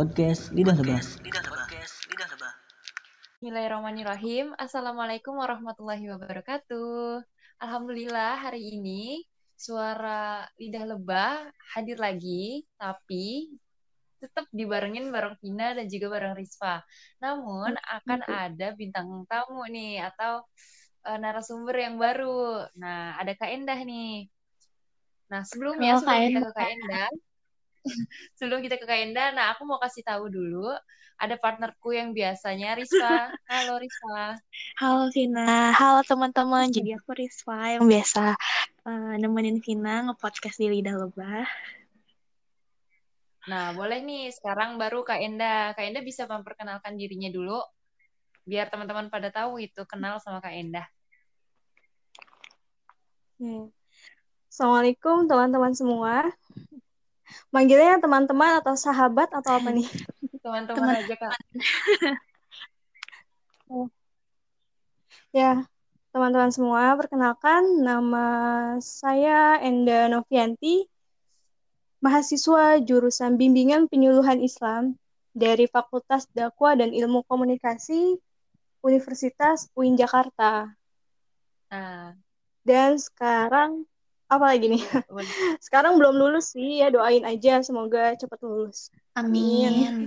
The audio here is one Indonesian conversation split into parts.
Podcast Lidah Lebah. Bismillahirrahmanirrahim. Assalamualaikum warahmatullahi wabarakatuh. Alhamdulillah hari ini suara lidah lebah hadir lagi, tapi tetap dibarengin bareng Vina dan juga bareng Rispa. Namun akan ada bintang tamu nih atau uh, narasumber yang baru. Nah, ada Kak Endah nih. Nah, sebelumnya sebelum kita ke Kak Endah, sebelum kita ke Kak Endah, nah aku mau kasih tahu dulu ada partnerku yang biasanya Rispa. Halo Rispa. Halo Vina, halo teman-teman. Jadi aku Rispa yang biasa uh, nemenin Vina nge-podcast di Lidah Lebah. Nah, boleh nih sekarang baru Kak Enda. Kak Enda bisa memperkenalkan dirinya dulu biar teman-teman pada tahu itu kenal sama Kak Enda. Hmm. Assalamualaikum teman-teman semua. Manggilnya teman-teman atau sahabat atau apa nih? Teman-teman aja Kak. ya, teman-teman semua, perkenalkan nama saya Enda Novianti, mahasiswa jurusan Bimbingan Penyuluhan Islam dari Fakultas Dakwah dan Ilmu Komunikasi Universitas UIN Jakarta. Nah, Dan sekarang apa lagi nih? boleh. Sekarang belum lulus sih ya, doain aja semoga cepat lulus. Amin.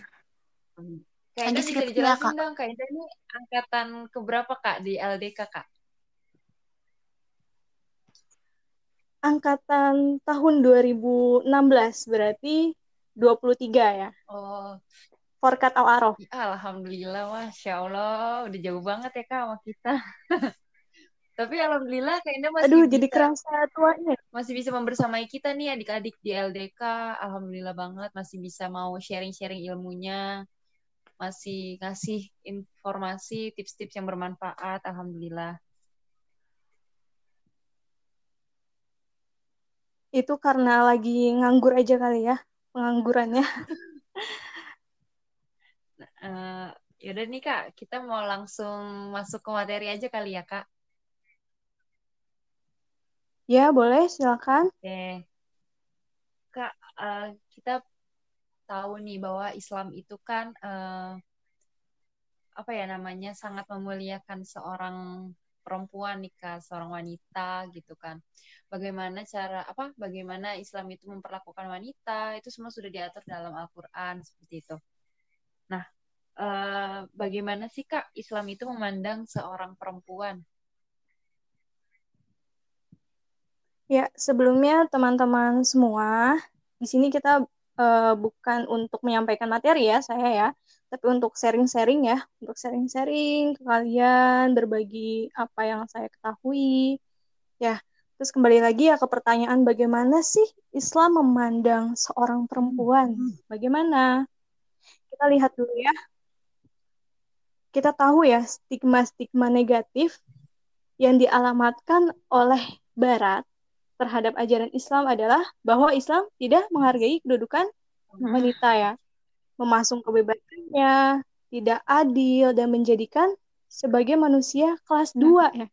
Kak Lagi Enda bisa dijelasin Kak? dong, Kak Enda ini angkatan keberapa Kak di LDK Kak? Angkatan tahun 2016 berarti 23 ya. Oh, Forkat Al-Arof. ya, Alhamdulillah, Masya Allah. Udah jauh banget ya Kak sama kita. Tapi Alhamdulillah Kak Enda masih Aduh, bisa, jadi kerasa tuanya. masih bisa membersamai kita nih adik-adik di LDK. Alhamdulillah banget masih bisa mau sharing-sharing ilmunya. Masih ngasih informasi, tips-tips yang bermanfaat. Alhamdulillah. Itu karena lagi nganggur aja kali ya, penganggurannya. Eh, yaudah nih Kak, kita mau langsung masuk ke materi aja kali ya Kak. Ya, boleh, silakan. Oke. Kak, eh, kita tahu nih bahwa Islam itu kan eh, apa ya namanya sangat memuliakan seorang perempuan nih Kak, seorang wanita gitu kan. Bagaimana cara apa? Bagaimana Islam itu memperlakukan wanita itu semua sudah diatur dalam Al-Qur'an seperti itu. Nah, eh, bagaimana sih Kak Islam itu memandang seorang perempuan? Ya, sebelumnya teman-teman semua, di sini kita eh, bukan untuk menyampaikan materi ya, saya ya, tapi untuk sharing-sharing ya, untuk sharing-sharing ke kalian, berbagi apa yang saya ketahui. Ya, terus kembali lagi ya ke pertanyaan bagaimana sih Islam memandang seorang perempuan? Bagaimana? Kita lihat dulu ya. Kita tahu ya stigma-stigma negatif yang dialamatkan oleh Barat terhadap ajaran Islam adalah bahwa Islam tidak menghargai kedudukan wanita ya, memasung kebebasannya, tidak adil dan menjadikan sebagai manusia kelas 2 ya.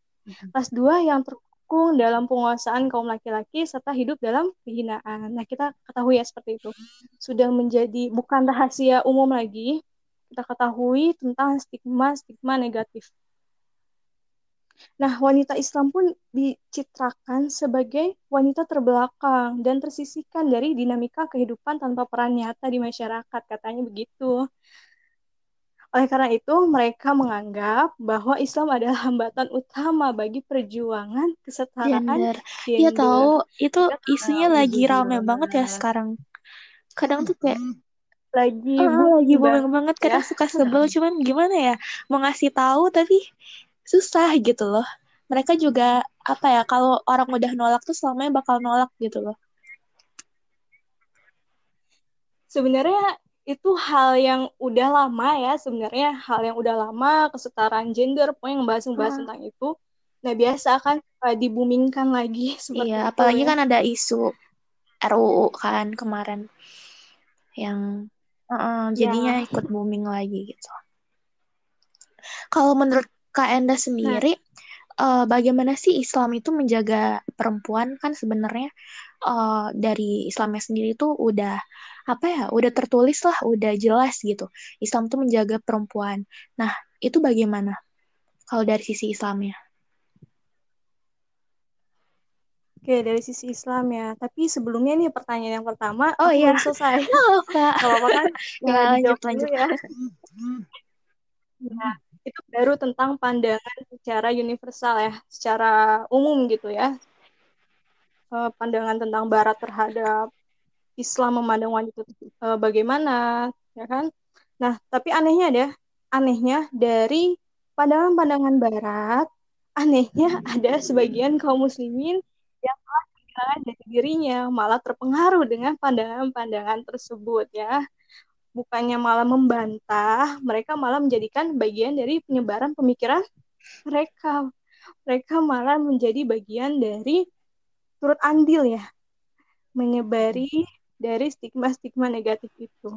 Kelas 2 yang terkungkung dalam penguasaan kaum laki-laki serta hidup dalam kehinaan. Nah, kita ketahui ya seperti itu. Sudah menjadi bukan rahasia umum lagi. Kita ketahui tentang stigma-stigma negatif. Nah, wanita Islam pun dicitrakan sebagai wanita terbelakang dan tersisihkan dari dinamika kehidupan tanpa peran nyata di masyarakat, katanya begitu. Oleh karena itu, mereka menganggap bahwa Islam adalah hambatan utama bagi perjuangan kesetaraan Gender. gender. Iya tahu, itu Kita isunya tahu, lagi jujur rame banget ya sekarang. Kadang tuh kayak lagi ah, lagi booming banget, ya. kadang suka sebel cuman gimana ya? Mau ngasih tahu tapi susah gitu loh. Mereka juga apa ya kalau orang udah nolak tuh selamanya bakal nolak gitu loh. Sebenarnya itu hal yang udah lama ya, sebenarnya hal yang udah lama kesetaraan gender, pokoknya ngebahas-ngebahas Ah. tentang itu. Nah, biasa kan uh, dibumingkan lagi seperti Iya, itu apalagi ya. kan ada isu RUU kan kemarin yang uh-uh, jadinya Ya. ikut booming lagi gitu. Kalau menurut Kak Enda sendiri, uh, bagaimana sih Islam itu menjaga perempuan kan sebenarnya uh, dari Islamnya sendiri itu udah apa ya udah tertulis lah udah jelas gitu Islam itu menjaga perempuan nah itu bagaimana kalau dari sisi Islamnya Oke, dari sisi Islam ya. Tapi sebelumnya nih pertanyaan yang pertama, oh, iya. belum selesai. Oh, Kak. Gak apa-apa kan? ya, lanjut, lanjut. ya. ya. Itu baru tentang pandangan secara universal ya, secara umum gitu ya. Eh, pandangan tentang Barat terhadap Islam memandang wanita eh, bagaimana, ya kan? Nah, tapi anehnya deh, anehnya dari pandangan-pandangan Barat, anehnya ada sebagian kaum muslimin yang telah kehilangan dari dirinya malah terpengaruh dengan pandangan-pandangan tersebut ya bukannya malah membantah mereka malah menjadikan bagian dari penyebaran pemikiran mereka mereka malah menjadi bagian dari turut andil ya menyebari dari stigma-stigma negatif itu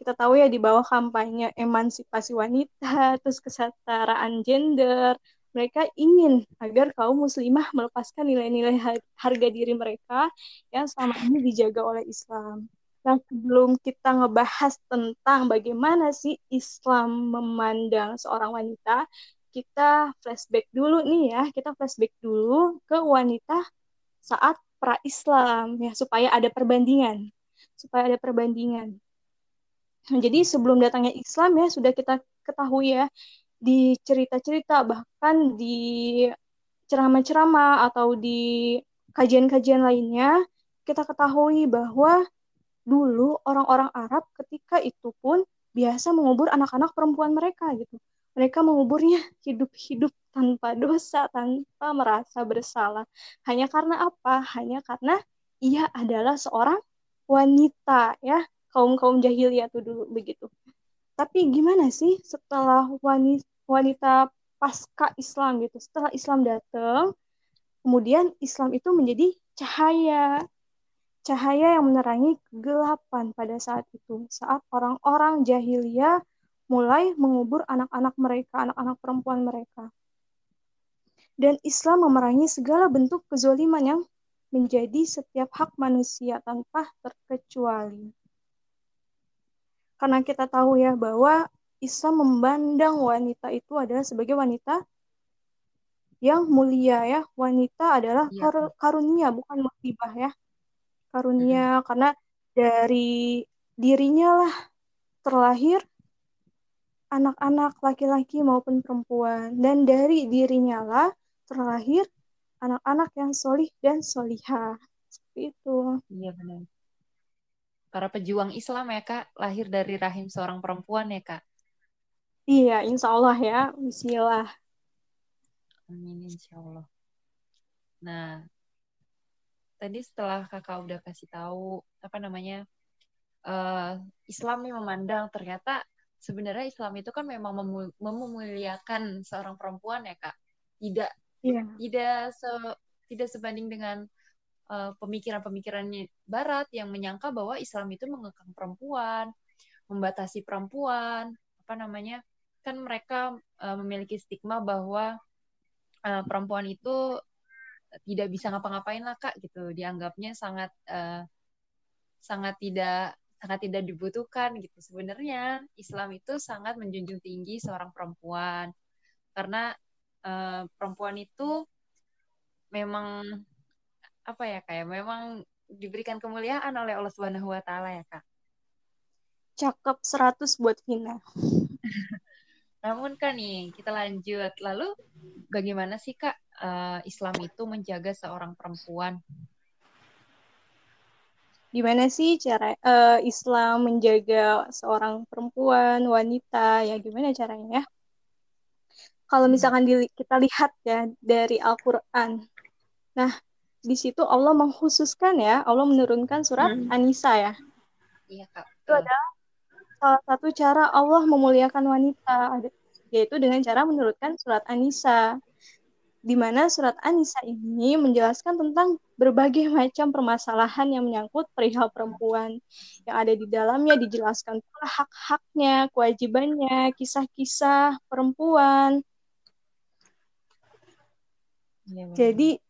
kita tahu ya di bawah kampanye emansipasi wanita terus kesetaraan gender mereka ingin agar kaum muslimah melepaskan nilai-nilai harga diri mereka yang selama ini dijaga oleh Islam. Nah, sebelum kita ngebahas tentang bagaimana sih Islam memandang seorang wanita, kita flashback dulu nih ya, kita flashback dulu ke wanita saat pra-Islam ya supaya ada perbandingan, supaya ada perbandingan. Nah, jadi sebelum datangnya Islam ya sudah kita ketahui ya di cerita-cerita bahkan di ceramah-ceramah atau di kajian-kajian lainnya kita ketahui bahwa dulu orang-orang Arab ketika itu pun biasa mengubur anak-anak perempuan mereka gitu. Mereka menguburnya hidup-hidup tanpa dosa, tanpa merasa bersalah. Hanya karena apa? Hanya karena ia adalah seorang wanita ya. Kaum-kaum jahiliyah tuh dulu begitu. Tapi gimana sih setelah wanita, wanita pasca Islam gitu, setelah Islam datang, kemudian Islam itu menjadi cahaya, cahaya yang menerangi kegelapan pada saat itu, saat orang-orang jahiliyah mulai mengubur anak-anak mereka, anak-anak perempuan mereka. Dan Islam memerangi segala bentuk kezoliman yang menjadi setiap hak manusia tanpa terkecuali. Karena kita tahu ya bahwa Islam memandang wanita itu adalah sebagai wanita yang mulia ya. Wanita adalah ya. kar karunia bukan musibah ya. Karunia hmm. karena dari dirinya lah terlahir anak-anak laki-laki maupun perempuan. Dan dari dirinya lah terlahir anak-anak yang solih dan solihah. Seperti itu. Iya benar. Para pejuang Islam ya kak. Lahir dari rahim seorang perempuan ya kak. Iya insya Allah ya. Bismillah. Amin insya Allah. Nah tadi setelah kakak udah kasih tahu apa namanya uh, Islam yang memandang ternyata sebenarnya Islam itu kan memang memuliakan seorang perempuan ya kak tidak yeah. tidak se tidak sebanding dengan uh, pemikiran-pemikirannya Barat yang menyangka bahwa Islam itu mengekang perempuan, membatasi perempuan, apa namanya? Kan mereka uh, memiliki stigma bahwa uh, perempuan itu tidak bisa ngapa-ngapain lah kak gitu, dianggapnya sangat uh, sangat tidak sangat tidak dibutuhkan gitu. Sebenarnya Islam itu sangat menjunjung tinggi seorang perempuan karena uh, perempuan itu memang apa ya kayak memang diberikan kemuliaan oleh Allah Subhanahu wa taala ya, Kak. Cakep 100 buat Vina. Namun kan nih, kita lanjut. Lalu bagaimana sih Kak uh, Islam itu menjaga seorang perempuan? Gimana sih cara uh, Islam menjaga seorang perempuan, wanita, ya gimana caranya ya? Kalau misalkan di, kita lihat ya dari Al-Quran. Nah, di situ Allah mengkhususkan ya, Allah menurunkan surat hmm. Anisa ya. Iya, Kak. Itu adalah salah satu cara Allah memuliakan wanita, yaitu dengan cara menurunkan surat Anisa. Di mana surat Anisa ini menjelaskan tentang berbagai macam permasalahan yang menyangkut perihal perempuan. Yang ada di dalamnya dijelaskan pula hak-haknya, kewajibannya, kisah-kisah perempuan, benar. Jadi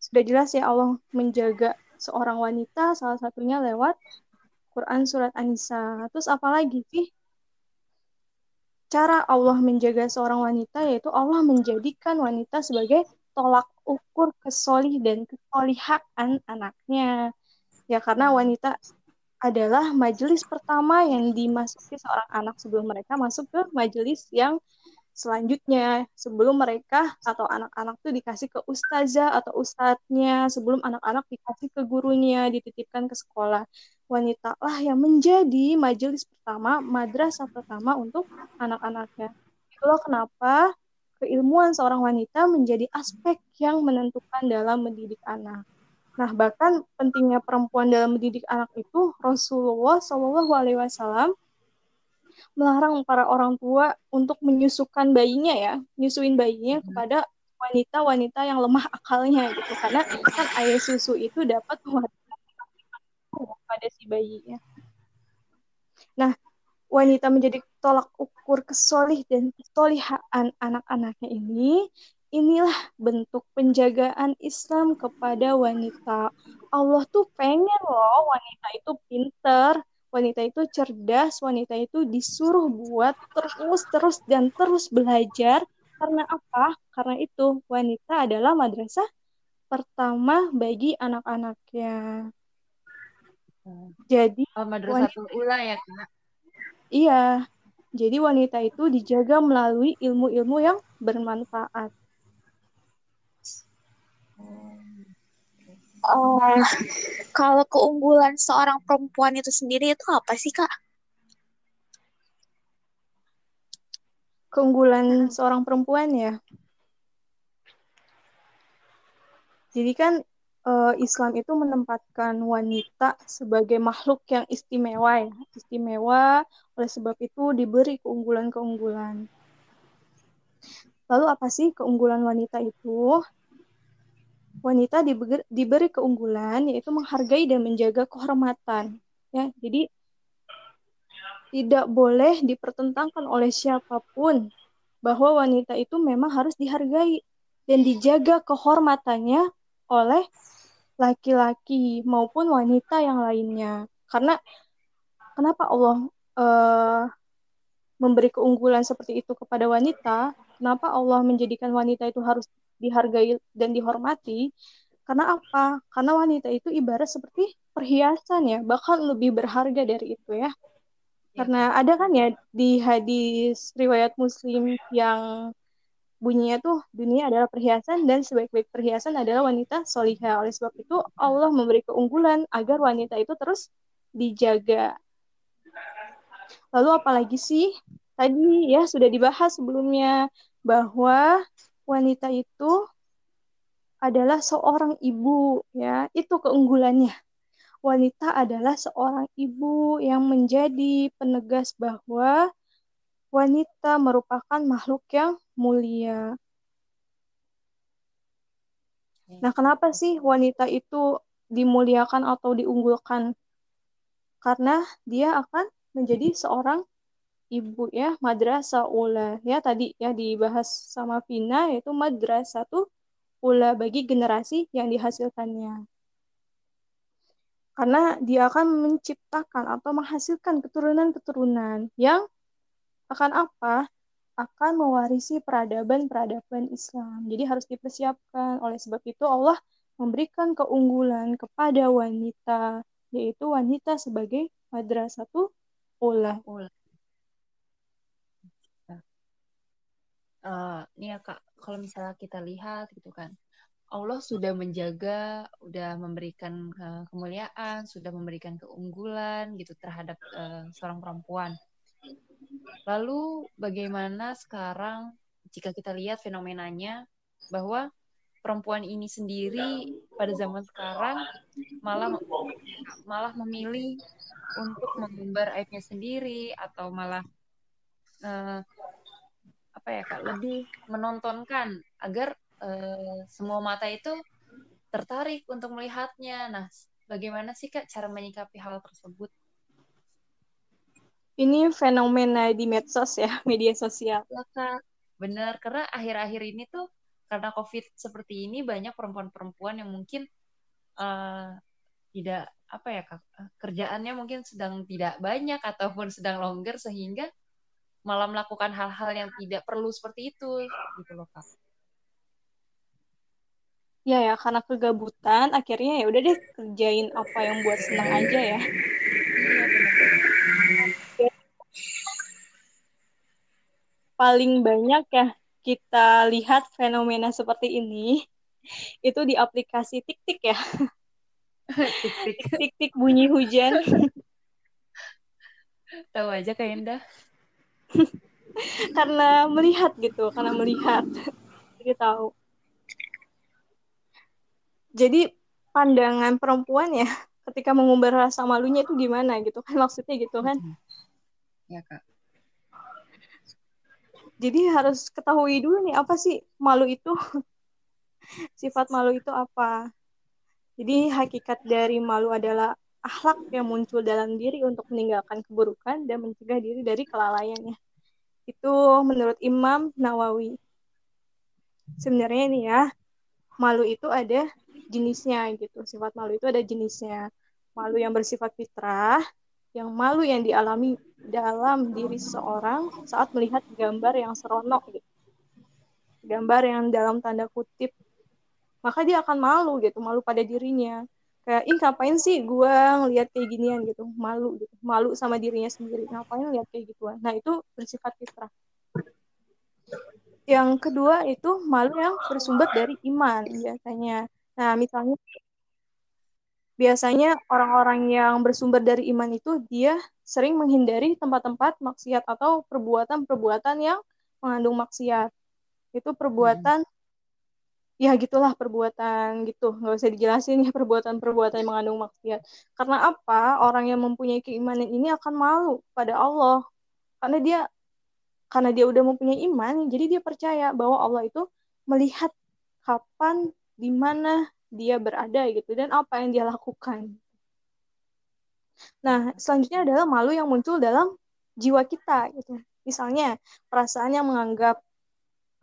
sudah jelas ya Allah menjaga seorang wanita salah satunya lewat Quran surat An-Nisa. Terus apalagi sih? Cara Allah menjaga seorang wanita yaitu Allah menjadikan wanita sebagai tolak ukur kesolih dan kesolihaan anaknya. Ya karena wanita adalah majelis pertama yang dimasuki seorang anak sebelum mereka masuk ke majelis yang selanjutnya. Sebelum mereka atau anak-anak tuh dikasih ke ustazah atau ustadznya. Sebelum anak-anak dikasih ke gurunya dititipkan ke sekolah wanita lah yang menjadi majelis pertama madrasah pertama untuk anak-anaknya. Itulah kenapa keilmuan seorang wanita menjadi aspek yang menentukan dalam mendidik anak. Nah bahkan pentingnya perempuan dalam mendidik anak itu Rasulullah Shallallahu Alaihi Wasallam melarang para orang tua untuk menyusukan bayinya ya, nyusuin bayinya hmm. kepada wanita-wanita yang lemah akalnya gitu. Karena kan air susu itu dapat pada si bayinya. Nah, wanita menjadi tolak ukur kesolih dan kesolihaan anak-anaknya ini, inilah bentuk penjagaan Islam kepada wanita. Allah tuh pengen loh wanita itu pinter, wanita itu cerdas, wanita itu disuruh buat terus terus dan terus belajar karena apa? Karena itu wanita adalah madrasah pertama bagi anak-anaknya. Jadi oh, madrasah ula ya kak? Iya. Jadi wanita itu dijaga melalui ilmu-ilmu yang bermanfaat. uh, kalau keunggulan seorang perempuan itu sendiri itu apa sih kak? Keunggulan seorang perempuan ya. Jadi kan uh, Islam itu menempatkan wanita sebagai makhluk yang istimewa ya, istimewa oleh sebab itu diberi keunggulan-keunggulan. Lalu apa sih keunggulan wanita itu? wanita diberi, diberi keunggulan yaitu menghargai dan menjaga kehormatan ya jadi tidak boleh dipertentangkan oleh siapa pun bahwa wanita itu memang harus dihargai dan dijaga kehormatannya oleh laki-laki maupun wanita yang lainnya karena kenapa Allah uh, memberi keunggulan seperti itu kepada wanita kenapa Allah menjadikan wanita itu harus dihargai dan dihormati karena apa? Karena wanita itu ibarat seperti perhiasan ya, bahkan lebih berharga dari itu ya. Karena ada kan ya di hadis riwayat Muslim yang bunyinya tuh dunia adalah perhiasan dan sebaik-baik perhiasan adalah wanita solihah. Oleh sebab itu Allah memberi keunggulan agar wanita itu terus dijaga. Lalu apalagi sih? Tadi ya sudah dibahas sebelumnya bahwa wanita itu adalah seorang ibu ya itu keunggulannya wanita adalah seorang ibu yang menjadi penegas bahwa wanita merupakan makhluk yang mulia. Nah kenapa sih wanita itu dimuliakan atau diunggulkan? Karena dia akan menjadi seorang ibu ya madrasah ula. Ya tadi ya dibahas sama Vina yaitu madrasah tuh ula bagi generasi yang dihasilkannya. Karena dia akan menciptakan atau menghasilkan keturunan-keturunan yang akan apa akan mewarisi peradaban-peradaban Islam jadi harus dipersiapkan oleh sebab itu Allah memberikan keunggulan kepada wanita yaitu wanita sebagai madrasah tuh ula. ula. uh, nih ya kak kalau misalnya kita lihat gitu kan Allah sudah menjaga, sudah memberikan uh, kemuliaan, sudah memberikan keunggulan gitu terhadap uh, seorang perempuan. Lalu bagaimana sekarang jika kita lihat fenomenanya bahwa perempuan ini sendiri pada zaman sekarang malah malah memilih untuk mengumbar aibnya sendiri atau malah uh, apa ya kak lebih menontonkan agar uh, semua mata itu tertarik untuk melihatnya. Nah, bagaimana sih kak cara menyikapi hal tersebut? Ini fenomena di medsos ya, media sosial. Ya kak, benar karena akhir-akhir ini tuh karena COVID seperti ini banyak perempuan-perempuan yang mungkin uh, tidak apa ya kak kerjaannya mungkin sedang tidak banyak ataupun sedang longgar sehingga malah melakukan hal-hal yang tidak perlu seperti itu gitu loh kak. Ya ya karena kegabutan akhirnya ya udah deh kerjain apa yang buat senang aja ya. Iya Paling banyak ya kita lihat fenomena seperti ini itu di aplikasi TikTok ya. Tik-tik bunyi hujan. Tahu aja Kak Indah. karena melihat gitu, karena melihat. Jadi tahu. Jadi pandangan perempuan ya ketika mengumbar rasa malunya itu gimana gitu kan maksudnya gitu kan. Ya, Kak. Jadi harus ketahui dulu nih apa sih malu itu? Sifat malu itu apa? Jadi hakikat dari malu adalah akhlak yang muncul dalam diri untuk meninggalkan keburukan dan mencegah diri dari kelalaiannya. Itu menurut Imam Nawawi. Sebenarnya ini ya, malu itu ada jenisnya gitu. Sifat malu itu ada jenisnya. Malu yang bersifat fitrah, yang malu yang dialami dalam diri seseorang saat melihat gambar yang seronok gitu. Gambar yang dalam tanda kutip maka dia akan malu gitu malu pada dirinya. Kayak ih ngapain sih gue ngeliat kayak ginian? gitu. Malu gitu malu sama dirinya sendiri. Ngapain ngeliat kayak gituan? Nah itu bersifat fitrah. Yang kedua itu malu yang bersumber dari iman biasanya. Nah misalnya biasanya orang-orang yang bersumber dari iman itu dia sering menghindari tempat-tempat maksiat atau perbuatan-perbuatan yang mengandung maksiat. Itu perbuatan hmm ya gitulah perbuatan gitu. Nggak usah dijelasin ya perbuatan-perbuatan yang mengandung maksiat. Karena apa? Orang yang mempunyai keimanan ini akan malu pada Allah. Karena dia karena dia udah mempunyai iman jadi dia percaya bahwa Allah itu melihat kapan di mana dia berada gitu dan apa yang dia lakukan. Nah selanjutnya adalah malu yang muncul dalam jiwa kita gitu. Misalnya perasaan yang menganggap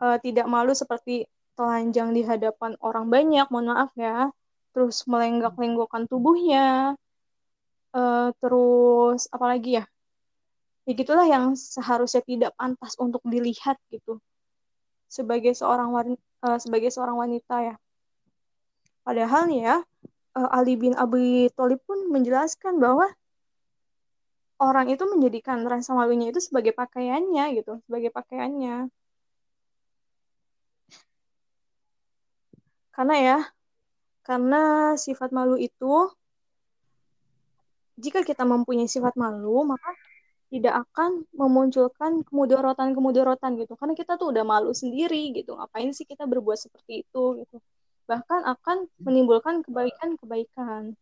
uh, tidak malu seperti telanjang di hadapan orang banyak, mohon maaf ya, terus melenggak-lenggokkan tubuhnya, uh, terus apalagi ya, ya gitulah yang seharusnya tidak pantas untuk dilihat gitu. Sebagai seorang uh, sebagai seorang wanita ya. Padahal ya, uh, Ali bin Abi Thalib pun menjelaskan bahwa orang itu menjadikan rasa malunya itu sebagai pakaiannya gitu, sebagai pakaiannya. Karena ya, karena sifat malu itu, jika kita mempunyai sifat malu, maka tidak akan memunculkan kemudorotan-kemudorotan gitu. Karena kita tuh udah malu sendiri gitu. Ngapain sih kita berbuat seperti itu gitu. Bahkan akan menimbulkan kebaikan-kebaikan.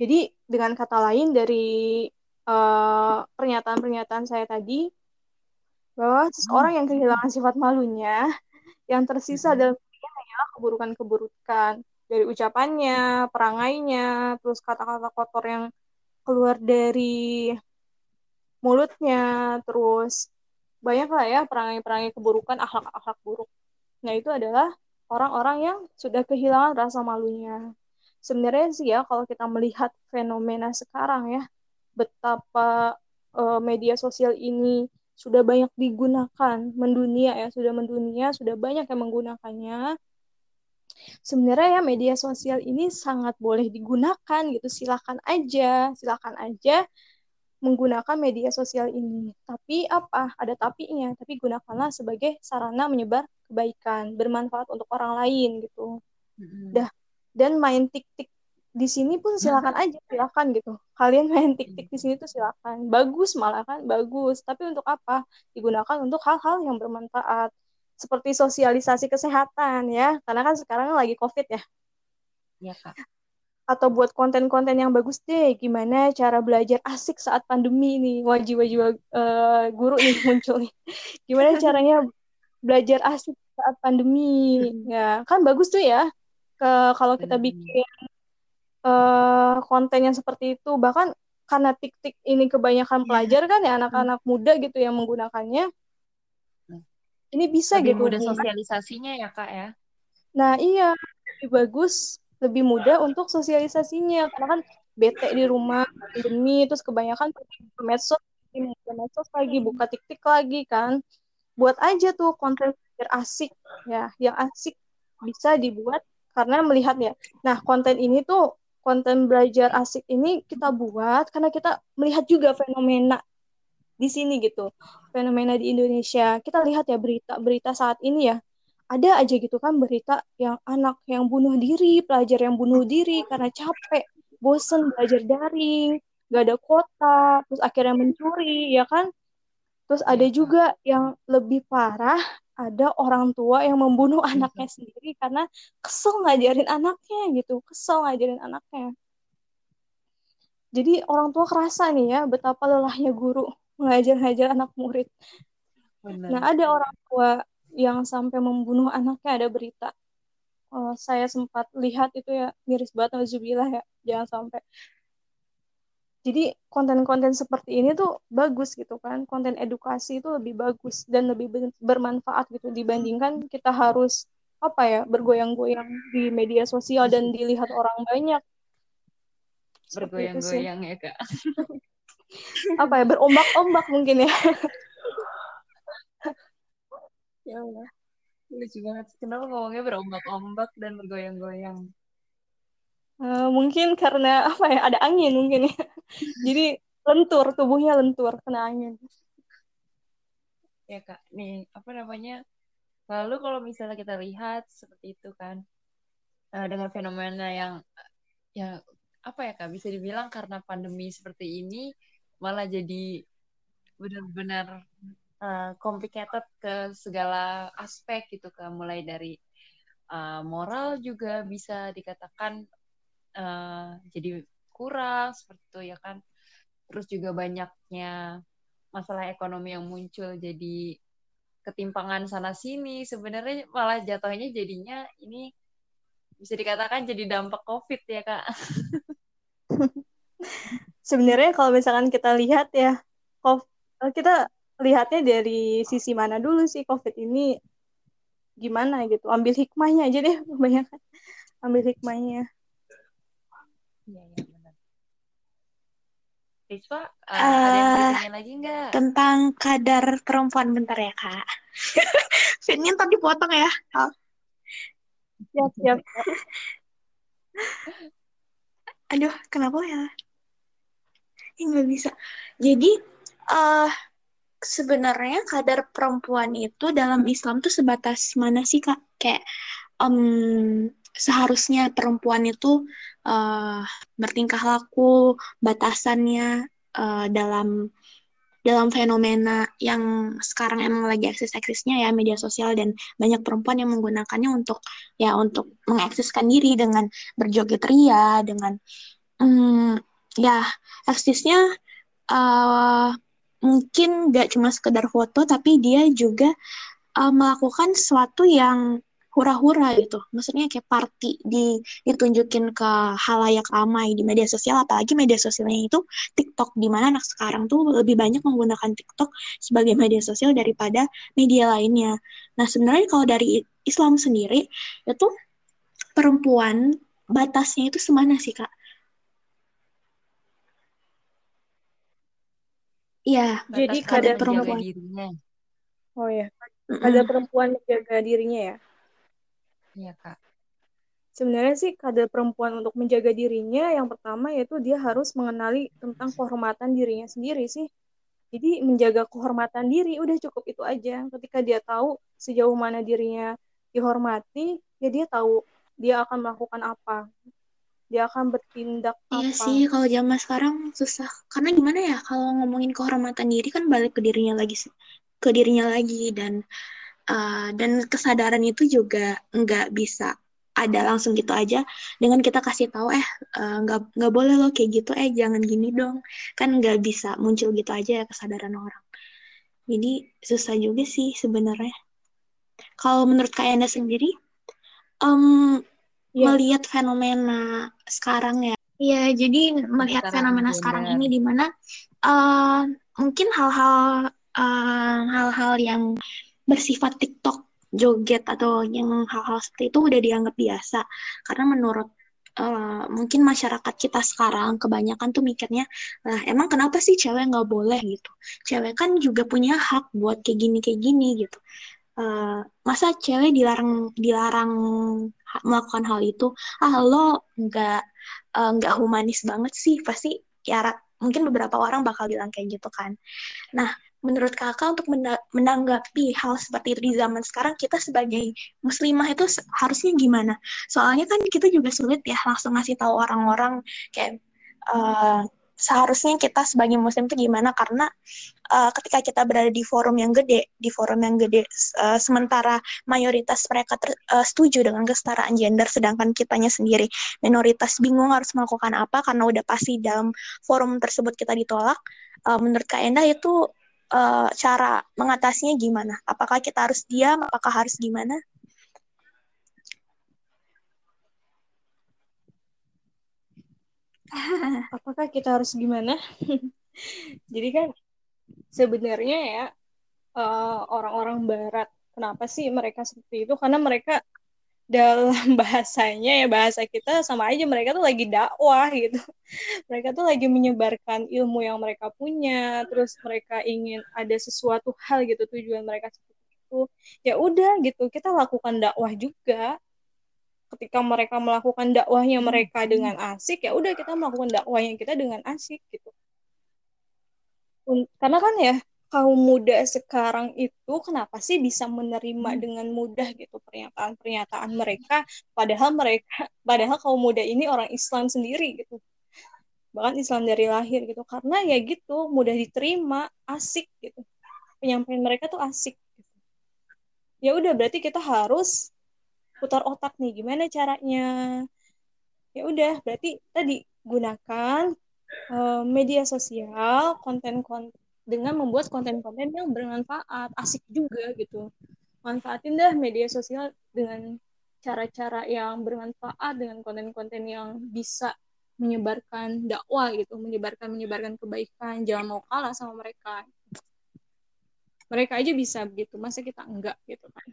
Jadi dengan kata lain dari eh, pernyataan-pernyataan uh, saya tadi, bahwa seseorang yang kehilangan sifat malunya yang tersisa dalam dirinya hanyalah keburukan-keburukan dari ucapannya, perangainya, terus kata-kata kotor yang keluar dari mulutnya, terus banyak lah ya perangai-perangai keburukan, akhlak-akhlak buruk. Nah itu adalah orang-orang yang sudah kehilangan rasa malunya. Sebenarnya sih ya kalau kita melihat fenomena sekarang ya, betapa uh, media sosial ini sudah banyak digunakan mendunia ya sudah mendunia sudah banyak yang menggunakannya sebenarnya ya media sosial ini sangat boleh digunakan gitu silakan aja silakan aja menggunakan media sosial ini. Tapi apa? Ada tapinya. Tapi gunakanlah sebagai sarana menyebar kebaikan bermanfaat untuk orang lain gitu. Mm-hmm. dah. Dan main tik tik di sini pun silakan aja silakan gitu. Kalian main tik-tik di sini tuh silakan. Bagus malah kan? Bagus. Tapi untuk apa? Digunakan untuk hal-hal yang bermanfaat. Seperti sosialisasi kesehatan ya. Karena kan sekarang lagi covid ya. Ya kak atau buat konten-konten yang bagus deh. Gimana cara belajar asik saat pandemi nih? Wajib-wajib uh, guru nih muncul nih. Gimana caranya belajar asik saat pandemi? Ya kan bagus tuh ya ke kalau kita bikin uh, konten yang seperti itu. Bahkan karena tik-tik ini kebanyakan yeah. pelajar kan ya anak-anak hmm. muda gitu yang menggunakannya. Ini bisa lebih gitu. mudah sosialisasinya ya kak ya? Nah iya lebih bagus lebih mudah untuk sosialisasinya. Karena kan bete di rumah pandemi terus kebanyakan ke medsos ke medsos lagi buka tik-tik lagi kan. Buat aja tuh konten asik ya yang asik bisa dibuat karena melihat ya nah konten ini tuh konten belajar asik ini kita buat karena kita melihat juga fenomena di sini gitu. Fenomena di Indonesia. Kita lihat ya berita-berita saat ini ya ada aja gitu kan berita yang anak yang bunuh diri pelajar yang bunuh diri karena capek bosen belajar daring gak ada kota terus akhirnya mencuri ya kan terus ada iya, juga yang lebih parah ada orang tua yang membunuh iya, anaknya sendiri karena kesel ngajarin anaknya gitu kesel ngajarin anaknya jadi orang tua kerasa nih ya betapa lelahnya guru mengajar-ngajar anak murid. Benar. Nah, ada orang tua yang sampai membunuh anaknya ada berita. Oh, saya sempat lihat itu ya miris banget Alhamdulillah ya jangan sampai. Jadi konten-konten seperti ini tuh bagus gitu kan. Konten edukasi itu lebih bagus dan lebih bermanfaat gitu. Dibandingkan kita harus apa ya bergoyang-goyang di media sosial dan dilihat orang banyak. Bergoyang-goyang ya kak. Apa ya berombak-ombak mungkin ya ya Allah. Lucu banget kenapa ngomongnya berombak-ombak dan bergoyang-goyang? Uh, mungkin karena apa ya ada angin mungkin ya. Jadi lentur tubuhnya lentur kena angin. Ya kak. Nih apa namanya? Lalu kalau misalnya kita lihat seperti itu kan uh, dengan fenomena yang ya apa ya kak bisa dibilang karena pandemi seperti ini malah jadi benar-benar uh, complicated ke segala aspek gitu kan mulai dari uh, moral juga bisa dikatakan uh, jadi kurang seperti itu ya kan? Terus juga banyaknya masalah ekonomi yang muncul jadi ketimpangan sana sini. Sebenarnya malah jatuhnya jadinya ini bisa dikatakan jadi dampak covid ya kak. Sebenarnya kalau misalkan kita lihat ya eh, kita lihatnya dari sisi mana dulu sih COVID ini? Gimana gitu? Ambil hikmahnya aja deh kebanyakan. Ambil hikmahnya. Iya iya benar. Uh, uh, ada yang bertanya lagi nggak? tentang kadar perempuan bentar ya kak. Fitnya tadi potong ya. Siap siap. Aduh kenapa ya? Nggak bisa. Jadi uh, sebenarnya kadar perempuan itu dalam Islam tuh sebatas mana sih kak? Kayak um, seharusnya perempuan itu uh, bertingkah laku batasannya uh, dalam dalam fenomena yang sekarang emang lagi eksis-eksisnya ya media sosial dan banyak perempuan yang menggunakannya untuk ya untuk mengeksiskan diri dengan berjoget ria dengan um, ya eksisnya uh, mungkin gak cuma sekedar foto tapi dia juga uh, melakukan sesuatu yang hura-hura gitu. Maksudnya kayak party di ditunjukin ke halayak ramai di media sosial apalagi media sosialnya itu TikTok di mana anak sekarang tuh lebih banyak menggunakan TikTok sebagai media sosial daripada media lainnya. Nah sebenarnya kalau dari Islam sendiri itu perempuan batasnya itu semana sih kak Iya, jadi kadar perempuan dirinya. Oh ya, kadar perempuan menjaga dirinya ya. Iya kak. Sebenarnya sih kadar perempuan untuk menjaga dirinya yang pertama yaitu dia harus mengenali tentang kehormatan dirinya sendiri sih. Jadi menjaga kehormatan diri udah cukup itu aja. Ketika dia tahu sejauh mana dirinya dihormati, ya dia tahu dia akan melakukan apa dia akan bertindak iya apa. sih kalau zaman sekarang susah. Karena gimana ya kalau ngomongin kehormatan diri kan balik ke dirinya lagi ke dirinya lagi dan uh, dan kesadaran itu juga nggak bisa ada langsung gitu aja. Dengan kita kasih tahu eh, eh nggak uh, nggak boleh loh kayak gitu eh jangan gini dong. Kan nggak bisa muncul gitu aja ya kesadaran orang. Jadi susah juga sih sebenarnya. Kalau menurut kak Enda sendiri um, yeah. melihat fenomena sekarang ya. Iya, jadi melihat sekarang fenomena sekarang ini di mana uh, mungkin hal-hal uh, hal-hal yang bersifat TikTok joget atau yang hal-hal seperti itu udah dianggap biasa. Karena menurut uh, mungkin masyarakat kita sekarang kebanyakan tuh mikirnya lah emang kenapa sih cewek nggak boleh? gitu. Cewek kan juga punya hak buat kayak gini kayak gini gitu uh, masa cewek dilarang dilarang melakukan hal itu? Ah lo nggak uh, nggak humanis banget sih. Pasti ya mungkin beberapa orang bakal bilang kayak gitu kan. Nah menurut kakak untuk menanggapi hal seperti itu di zaman sekarang kita sebagai muslimah itu harusnya gimana? Soalnya kan kita juga sulit ya langsung ngasih tahu orang-orang kayak uh, seharusnya kita sebagai muslim itu gimana karena uh, ketika kita berada di forum yang gede, di forum yang gede uh, sementara mayoritas mereka ter, uh, setuju dengan kesetaraan gender sedangkan kitanya sendiri minoritas bingung harus melakukan apa karena udah pasti dalam forum tersebut kita ditolak. Uh, menurut Kak Endah itu uh, cara mengatasinya gimana? Apakah kita harus diam? Apakah harus gimana? Apakah kita harus gimana? Jadi kan sebenarnya ya eh, orang-orang uh, Barat, kenapa sih mereka seperti itu? Karena mereka dalam bahasanya ya bahasa kita sama aja mereka tuh lagi dakwah gitu mereka tuh lagi menyebarkan ilmu yang mereka punya terus mereka ingin ada sesuatu hal gitu tujuan mereka seperti itu ya udah gitu kita lakukan dakwah juga ketika mereka melakukan dakwahnya mereka dengan asik ya udah kita melakukan dakwahnya kita dengan asik gitu. Karena kan ya kaum muda sekarang itu kenapa sih bisa menerima hmm. dengan mudah gitu pernyataan-pernyataan mereka? Padahal mereka padahal kaum muda ini orang Islam sendiri gitu. Bahkan Islam dari lahir gitu. Karena ya gitu mudah diterima asik gitu. Penyampaian mereka tuh asik gitu. ya udah berarti kita harus putar otak nih gimana caranya ya udah berarti tadi gunakan uh, media sosial konten-konten dengan membuat konten-konten yang bermanfaat, asik juga gitu. Manfaatin dah media sosial dengan cara-cara yang bermanfaat dengan konten-konten yang bisa menyebarkan dakwah gitu, menyebarkan menyebarkan kebaikan, jangan mau kalah sama mereka. Mereka aja bisa begitu, masa kita enggak gitu kan.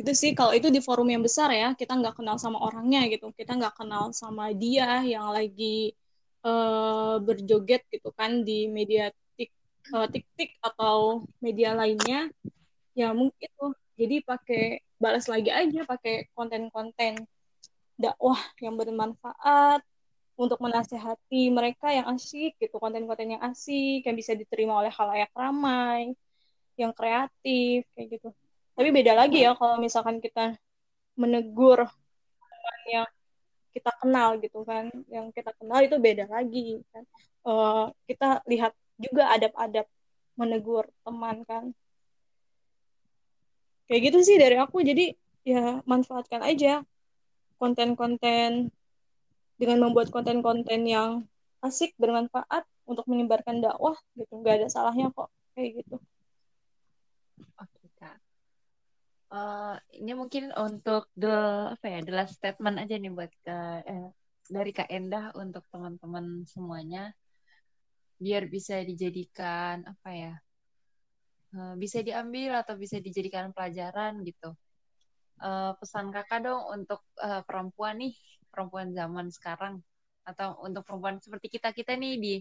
Itu sih kalau itu di forum yang besar ya, kita nggak kenal sama orangnya gitu, kita nggak kenal sama dia yang lagi uh, berjoget gitu kan di media tik uh, tik tik atau media lainnya. Ya mungkin tuh jadi pakai balas lagi aja pakai konten-konten dakwah yang bermanfaat untuk menasehati mereka yang asik gitu konten-konten yang asik yang bisa diterima oleh halayak ramai yang kreatif kayak gitu tapi beda lagi ya kalau misalkan kita menegur yang kita kenal gitu kan. Yang kita kenal itu beda lagi kan. Uh, kita lihat juga adab-adab menegur teman kan. Kayak gitu sih dari aku. Jadi ya manfaatkan aja konten-konten dengan membuat konten-konten yang asik bermanfaat untuk menyebarkan dakwah gitu. Nggak ada salahnya kok. Kayak gitu uh, ini mungkin untuk the apa ya the last statement aja nih buat ke eh, dari Kak Endah untuk teman-teman semuanya. Biar bisa dijadikan apa ya uh, bisa diambil atau bisa dijadikan pelajaran gitu. Uh, pesan kakak dong untuk uh, perempuan nih perempuan zaman sekarang. Atau untuk perempuan seperti kita kita nih di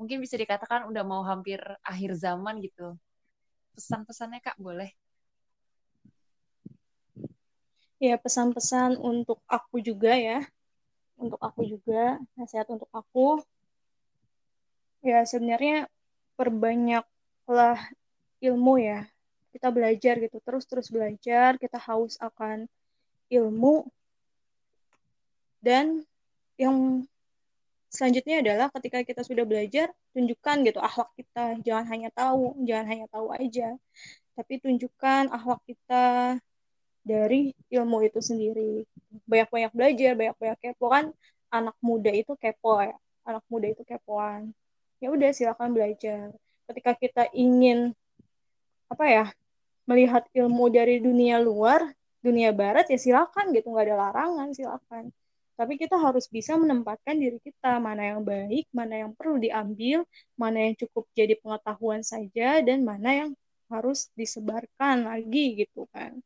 mungkin bisa dikatakan udah mau hampir akhir zaman gitu. Pesan-pesannya kak boleh ya pesan-pesan untuk aku juga ya. Untuk aku juga nasihat untuk aku. Ya sebenarnya perbanyaklah ilmu ya. Kita belajar gitu terus terus belajar kita haus akan ilmu. Dan yang selanjutnya adalah ketika kita sudah belajar tunjukkan gitu akhlak kita. Jangan hanya tahu jangan hanya tahu aja. Tapi tunjukkan akhlak kita dari ilmu itu sendiri. Banyak-banyak belajar banyak-banyak kepo kan. Anak muda itu kepo ya. Anak muda itu kepoan. Ya udah silakan belajar. Ketika kita ingin apa ya melihat ilmu dari dunia luar dunia barat ya silakan gitu. Nggak ada larangan silakan. Tapi kita harus bisa menempatkan diri kita. Mana yang baik mana yang perlu diambil mana yang cukup jadi pengetahuan saja dan mana yang harus disebarkan lagi gitu kan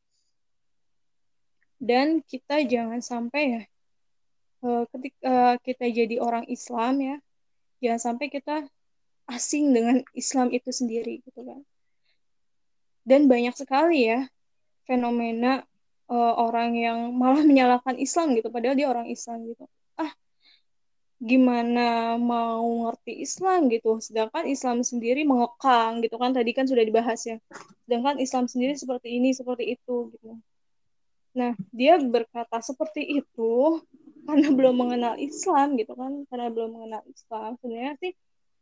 dan kita jangan sampai ya eh, ketika kita jadi orang Islam ya jangan sampai kita asing dengan Islam itu sendiri gitu kan. Dan banyak sekali ya fenomena uh, orang yang malah menyalahkan Islam gitu padahal dia orang Islam gitu. Ah gimana mau ngerti Islam gitu? Sedangkan Islam sendiri mengekang gitu kan tadi kan sudah dibahas ya. Sedangkan Islam sendiri seperti ini seperti itu gitu nah dia berkata seperti itu karena belum mengenal Islam gitu kan karena belum mengenal Islam sebenarnya sih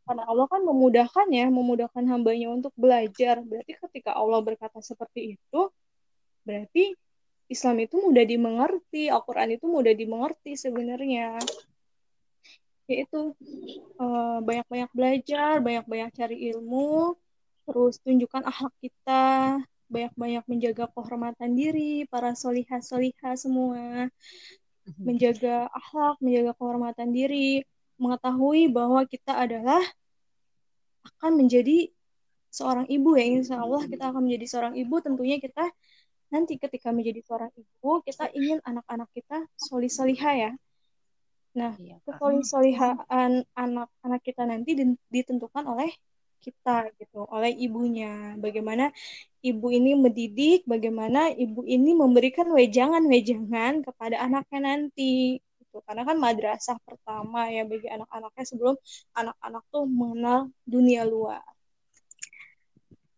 karena Allah kan memudahkan ya, memudahkan hambanya untuk belajar. Berarti ketika Allah berkata seperti itu, berarti Islam itu mudah dimengerti, Al-Quran itu mudah dimengerti sebenarnya. Yaitu eh, banyak-banyak belajar, banyak-banyak cari ilmu, terus tunjukkan akhlak kita, banyak-banyak menjaga kehormatan diri, para solihah-solihah semua, mhm. menjaga akhlak, menjaga kehormatan diri, mengetahui bahwa kita adalah akan menjadi seorang ibu ya. Insya Allah kita akan menjadi seorang ibu. Tentunya kita nanti ketika menjadi seorang ibu kita ingin anak-anak kita soli soliha ya. Nah iya, kesolisolihaan anak-anak kita nanti ditentukan oleh kita gitu oleh ibunya. Bagaimana ibu ini mendidik bagaimana ibu ini memberikan wejangan-wejangan kepada anaknya nanti gitu. Karena kan madrasah pertama ya bagi anak-anaknya sebelum anak-anak tuh mengenal dunia luar